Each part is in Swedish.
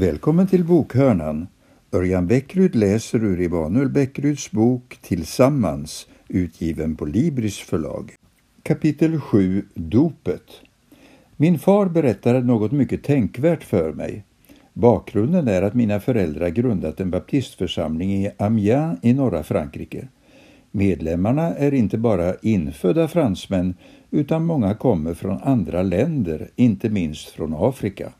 Välkommen till Bokhörnan. Örjan Bäckryd läser ur Emanuel Bäckryds bok Tillsammans, utgiven på Libris förlag. Kapitel 7 Dopet Min far berättade något mycket tänkvärt för mig. Bakgrunden är att mina föräldrar grundat en baptistförsamling i Amiens i norra Frankrike. Medlemmarna är inte bara infödda fransmän utan många kommer från andra länder, inte minst från Afrika.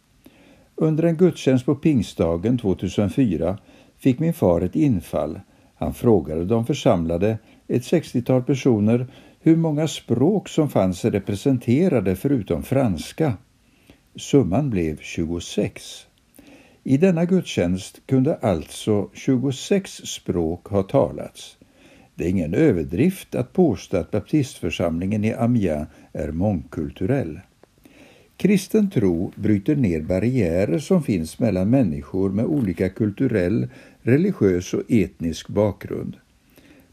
Under en gudstjänst på pingstdagen 2004 fick min far ett infall. Han frågade de församlade, ett 60-tal personer, hur många språk som fanns representerade förutom franska. Summan blev 26. I denna gudstjänst kunde alltså 26 språk ha talats. Det är ingen överdrift att påstå att baptistförsamlingen i Amiens är mångkulturell. Kristen tro bryter ner barriärer som finns mellan människor med olika kulturell, religiös och etnisk bakgrund.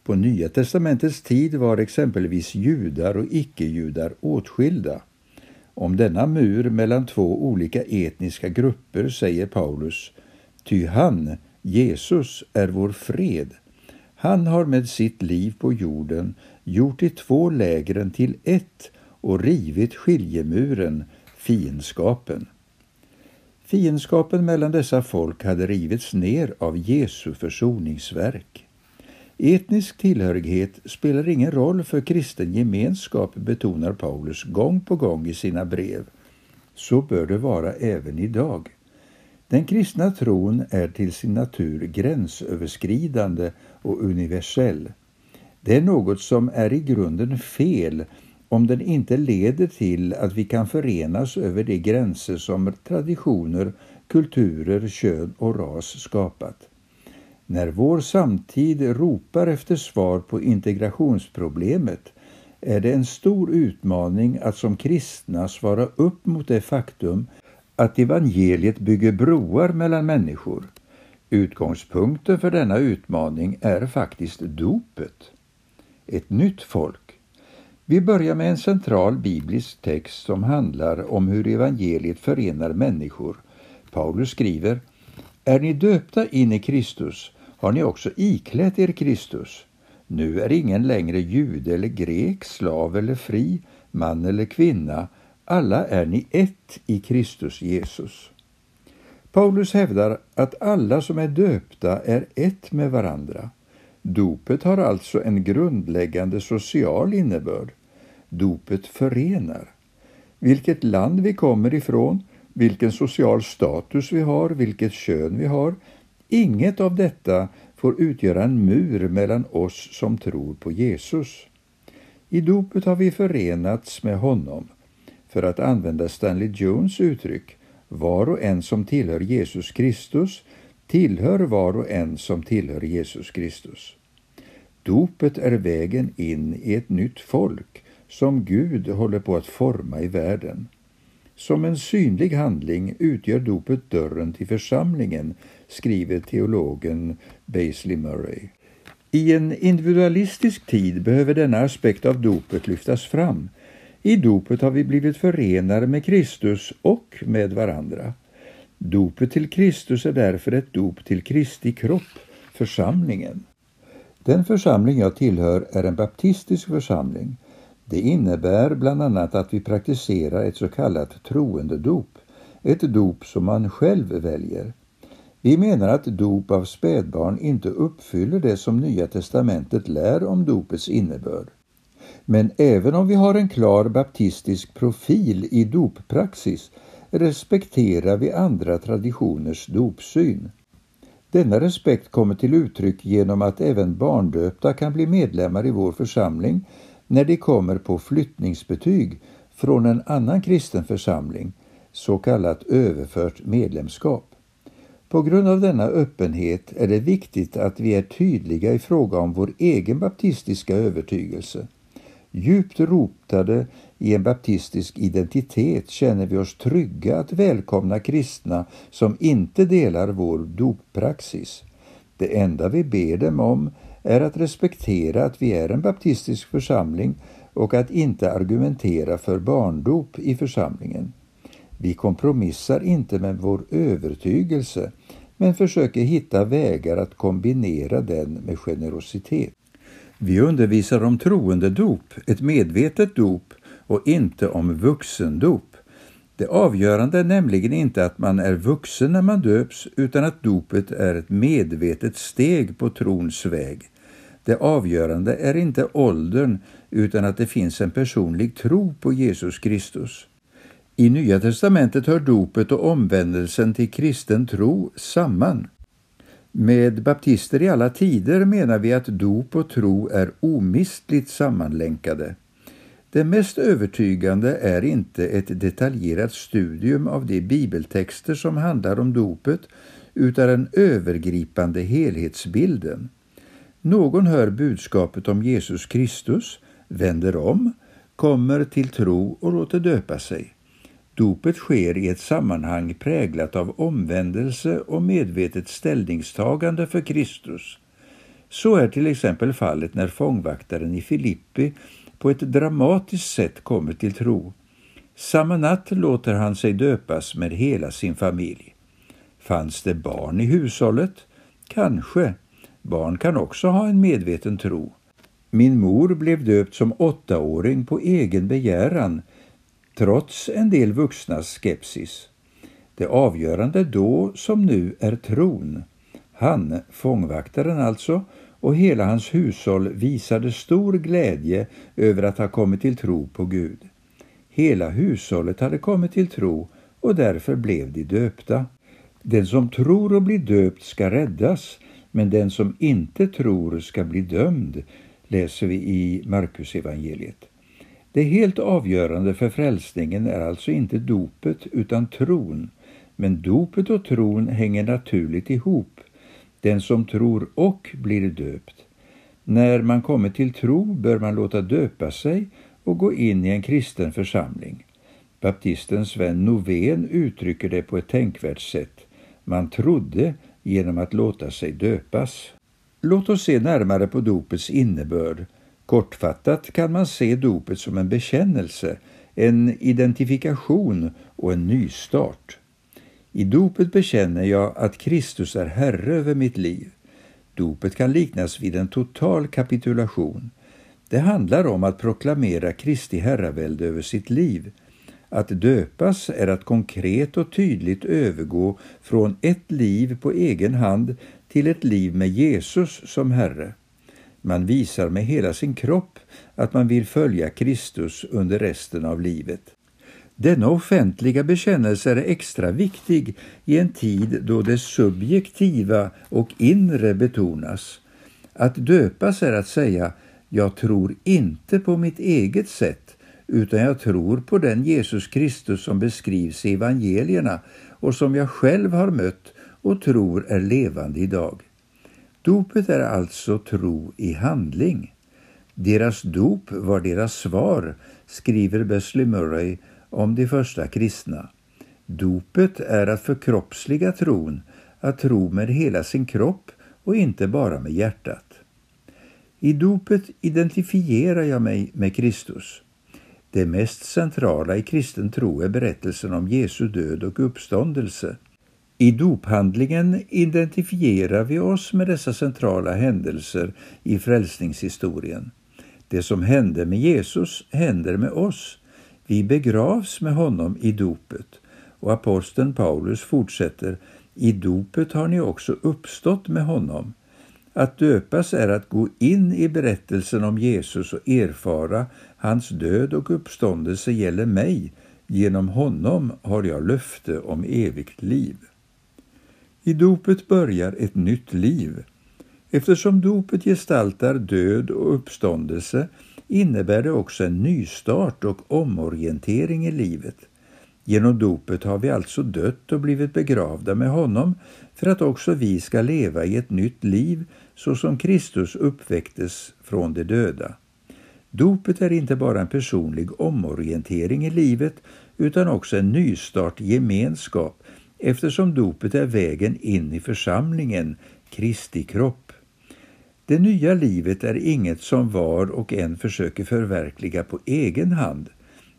På Nya testamentets tid var exempelvis judar och icke-judar åtskilda. Om denna mur mellan två olika etniska grupper säger Paulus, ty han, Jesus, är vår fred. Han har med sitt liv på jorden gjort de två lägren till ett och rivit skiljemuren fiendskapen. Fiendskapen mellan dessa folk hade rivits ner av Jesu försoningsverk. Etnisk tillhörighet spelar ingen roll för kristen gemenskap, betonar Paulus gång på gång i sina brev. Så bör det vara även idag. Den kristna tron är till sin natur gränsöverskridande och universell. Det är något som är i grunden fel om den inte leder till att vi kan förenas över de gränser som traditioner, kulturer, kön och ras skapat. När vår samtid ropar efter svar på integrationsproblemet är det en stor utmaning att som kristna svara upp mot det faktum att evangeliet bygger broar mellan människor. Utgångspunkten för denna utmaning är faktiskt dopet. Ett nytt folk vi börjar med en central biblisk text som handlar om hur evangeliet förenar människor. Paulus skriver Är ni döpta in i Kristus har ni också iklätt er Kristus. Nu är ingen längre jude eller grek, slav eller fri, man eller kvinna. Alla är ni ett i Kristus Jesus. Paulus hävdar att alla som är döpta är ett med varandra. Dopet har alltså en grundläggande social innebörd. Dopet förenar. Vilket land vi kommer ifrån, vilken social status vi har, vilket kön vi har, inget av detta får utgöra en mur mellan oss som tror på Jesus. I dopet har vi förenats med honom. För att använda Stanley Jones uttryck, var och en som tillhör Jesus Kristus tillhör var och en som tillhör Jesus Kristus. Dopet är vägen in i ett nytt folk som Gud håller på att forma i världen. Som en synlig handling utgör dopet dörren till församlingen, skriver teologen Basley Murray. I en individualistisk tid behöver denna aspekt av dopet lyftas fram. I dopet har vi blivit förenade med Kristus och med varandra. Dopet till Kristus är därför ett dop till Kristi kropp, församlingen. Den församling jag tillhör är en baptistisk församling. Det innebär bland annat att vi praktiserar ett så kallat troendedop, ett dop som man själv väljer. Vi menar att dop av spädbarn inte uppfyller det som Nya testamentet lär om dopets innebörd. Men även om vi har en klar baptistisk profil i doppraxis respekterar vi andra traditioners dopsyn. Denna respekt kommer till uttryck genom att även barndöpta kan bli medlemmar i vår församling när de kommer på flyttningsbetyg från en annan kristen församling, så kallat överfört medlemskap. På grund av denna öppenhet är det viktigt att vi är tydliga i fråga om vår egen baptistiska övertygelse. Djupt rotade i en baptistisk identitet känner vi oss trygga att välkomna kristna som inte delar vår doppraxis. Det enda vi ber dem om är att respektera att vi är en baptistisk församling och att inte argumentera för barndop i församlingen. Vi kompromissar inte med vår övertygelse men försöker hitta vägar att kombinera den med generositet. Vi undervisar om troendedop, ett medvetet dop och inte om vuxendop. Det avgörande är nämligen inte att man är vuxen när man döps utan att dopet är ett medvetet steg på trons väg. Det avgörande är inte åldern utan att det finns en personlig tro på Jesus Kristus. I Nya testamentet hör dopet och omvändelsen till kristen tro samman. Med baptister i alla tider menar vi att dop och tro är omistligt sammanlänkade. Det mest övertygande är inte ett detaljerat studium av de bibeltexter som handlar om dopet utan den övergripande helhetsbilden. Någon hör budskapet om Jesus Kristus, vänder om, kommer till tro och låter döpa sig. Dopet sker i ett sammanhang präglat av omvändelse och medvetet ställningstagande för Kristus. Så är till exempel fallet när fångvaktaren i Filippi på ett dramatiskt sätt kommer till tro. Samma natt låter han sig döpas med hela sin familj. Fanns det barn i hushållet? Kanske. Barn kan också ha en medveten tro. Min mor blev döpt som åttaåring på egen begäran trots en del vuxnas skepsis. Det avgörande då som nu är tron. Han, fångvaktaren alltså, och hela hans hushåll visade stor glädje över att ha kommit till tro på Gud. Hela hushållet hade kommit till tro och därför blev de döpta. Den som tror och blir döpt ska räddas, men den som inte tror ska bli dömd, läser vi i Markusevangeliet. Det helt avgörande för frälsningen är alltså inte dopet utan tron, men dopet och tron hänger naturligt ihop. Den som tror och blir döpt. När man kommer till tro bör man låta döpa sig och gå in i en kristen församling. Baptisten Sven Novén uttrycker det på ett tänkvärt sätt. Man trodde genom att låta sig döpas. Låt oss se närmare på dopets innebörd Kortfattat kan man se dopet som en bekännelse, en identifikation och en nystart. I dopet bekänner jag att Kristus är Herre över mitt liv. Dopet kan liknas vid en total kapitulation. Det handlar om att proklamera Kristi herravälde över sitt liv. Att döpas är att konkret och tydligt övergå från ett liv på egen hand till ett liv med Jesus som Herre. Man visar med hela sin kropp att man vill följa Kristus under resten av livet. Denna offentliga bekännelse är extra viktig i en tid då det subjektiva och inre betonas. Att döpas är att säga jag tror inte på mitt eget sätt utan jag tror på den Jesus Kristus som beskrivs i evangelierna och som jag själv har mött och tror är levande idag. Dopet är alltså tro i handling. Deras dop var deras svar, skriver Besley Murray om de första kristna. Dopet är att förkroppsliga tron, att tro med hela sin kropp och inte bara med hjärtat. I dopet identifierar jag mig med Kristus. Det mest centrala i kristen tro är berättelsen om Jesu död och uppståndelse. I dophandlingen identifierar vi oss med dessa centrala händelser i frälsningshistorien. Det som hände med Jesus händer med oss. Vi begravs med honom i dopet. Och aposteln Paulus fortsätter, i dopet har ni också uppstått med honom. Att döpas är att gå in i berättelsen om Jesus och erfara hans död och uppståndelse gäller mig. Genom honom har jag löfte om evigt liv. I dopet börjar ett nytt liv. Eftersom dopet gestaltar död och uppståndelse innebär det också en nystart och omorientering i livet. Genom dopet har vi alltså dött och blivit begravda med honom för att också vi ska leva i ett nytt liv så som Kristus uppväcktes från de döda. Dopet är inte bara en personlig omorientering i livet utan också en nystart i gemenskap eftersom dopet är vägen in i församlingen, Kristi kropp. Det nya livet är inget som var och en försöker förverkliga på egen hand.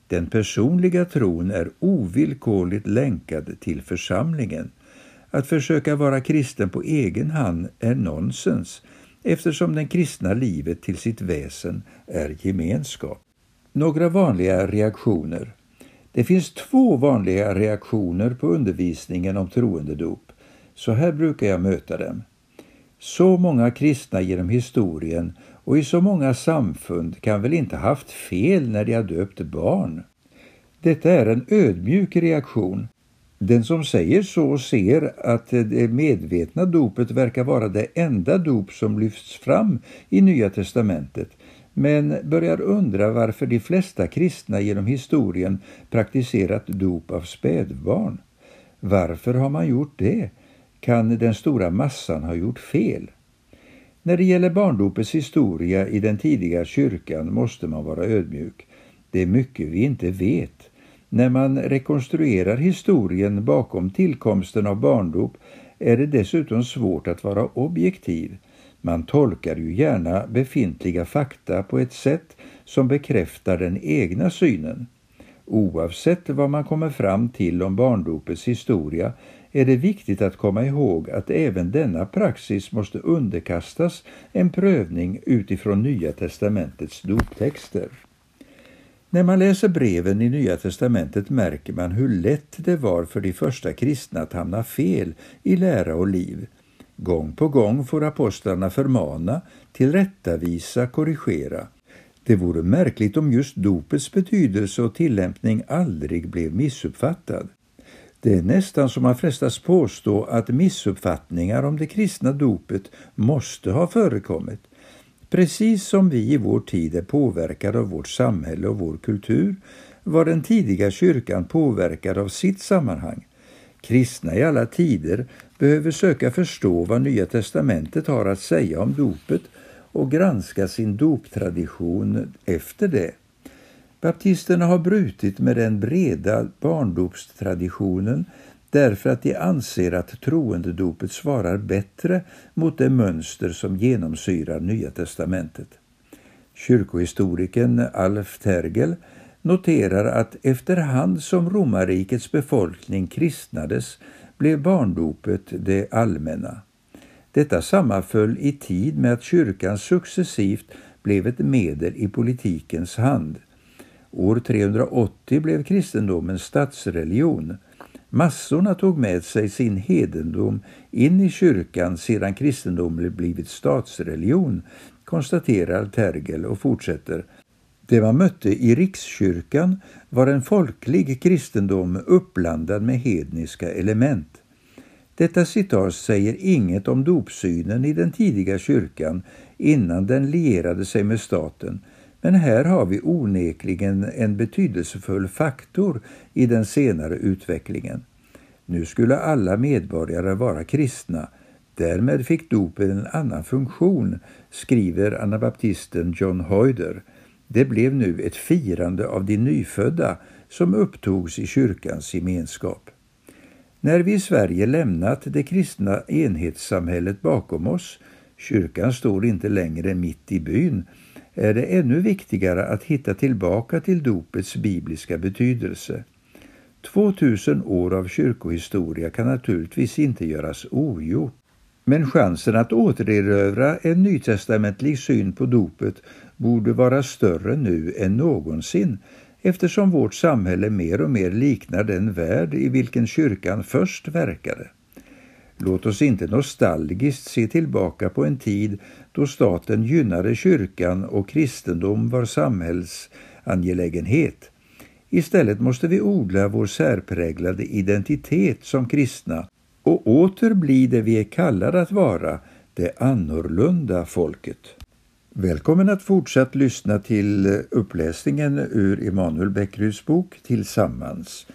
Den personliga tron är ovillkorligt länkad till församlingen. Att försöka vara kristen på egen hand är nonsens eftersom det kristna livet till sitt väsen är gemenskap. Några vanliga reaktioner. Det finns två vanliga reaktioner på undervisningen om troendedop. Så här brukar jag möta dem. Så många kristna genom historien och i så många samfund kan väl inte haft fel när de har döpt barn? Detta är en ödmjuk reaktion. Den som säger så ser att det medvetna dopet verkar vara det enda dop som lyfts fram i Nya testamentet men börjar undra varför de flesta kristna genom historien praktiserat dop av spädbarn. Varför har man gjort det? Kan den stora massan ha gjort fel? När det gäller barndopets historia i den tidiga kyrkan måste man vara ödmjuk. Det är mycket vi inte vet. När man rekonstruerar historien bakom tillkomsten av barndop är det dessutom svårt att vara objektiv. Man tolkar ju gärna befintliga fakta på ett sätt som bekräftar den egna synen. Oavsett vad man kommer fram till om barndopets historia är det viktigt att komma ihåg att även denna praxis måste underkastas en prövning utifrån Nya testamentets doptexter. När man läser breven i Nya testamentet märker man hur lätt det var för de första kristna att hamna fel i lära och liv. Gång på gång får apostlarna förmana, tillrättavisa, korrigera. Det vore märkligt om just dopets betydelse och tillämpning aldrig blev missuppfattad. Det är nästan som man frestas påstå att missuppfattningar om det kristna dopet måste ha förekommit. Precis som vi i vår tid är påverkade av vårt samhälle och vår kultur var den tidiga kyrkan påverkad av sitt sammanhang. Kristna i alla tider behöver söka förstå vad Nya testamentet har att säga om dopet och granska sin doptradition efter det. Baptisterna har brutit med den breda barndopstraditionen därför att de anser att troendedopet svarar bättre mot det mönster som genomsyrar Nya testamentet. Kyrkohistorikern Alf Tergel noterar att efterhand som romarrikets befolkning kristnades blev barndopet det allmänna. Detta sammanföll i tid med att kyrkan successivt blev ett medel i politikens hand. År 380 blev kristendomen statsreligion. Massorna tog med sig sin hedendom in i kyrkan sedan kristendomen blivit statsreligion, konstaterar Tergel och fortsätter. Det man mötte i rikskyrkan var en folklig kristendom uppblandad med hedniska element. Detta citat säger inget om dopsynen i den tidiga kyrkan innan den lierade sig med staten, men här har vi onekligen en betydelsefull faktor i den senare utvecklingen. Nu skulle alla medborgare vara kristna. Därmed fick dopet en annan funktion, skriver anabaptisten John Hoyder. Det blev nu ett firande av de nyfödda som upptogs i kyrkans gemenskap. När vi i Sverige lämnat det kristna enhetssamhället bakom oss, kyrkan står inte längre mitt i byn, är det ännu viktigare att hitta tillbaka till dopets bibliska betydelse. 2000 år av kyrkohistoria kan naturligtvis inte göras ogjort. Men chansen att återerövra en nytestamentlig syn på dopet borde vara större nu än någonsin eftersom vårt samhälle mer och mer liknar den värld i vilken kyrkan först verkade. Låt oss inte nostalgiskt se tillbaka på en tid då staten gynnade kyrkan och kristendom var samhällsangelägenhet. Istället måste vi odla vår särpräglade identitet som kristna och åter bli det vi är kallade att vara, det annorlunda folket. Välkommen att fortsatt lyssna till uppläsningen ur Emanuel Beckryds bok Tillsammans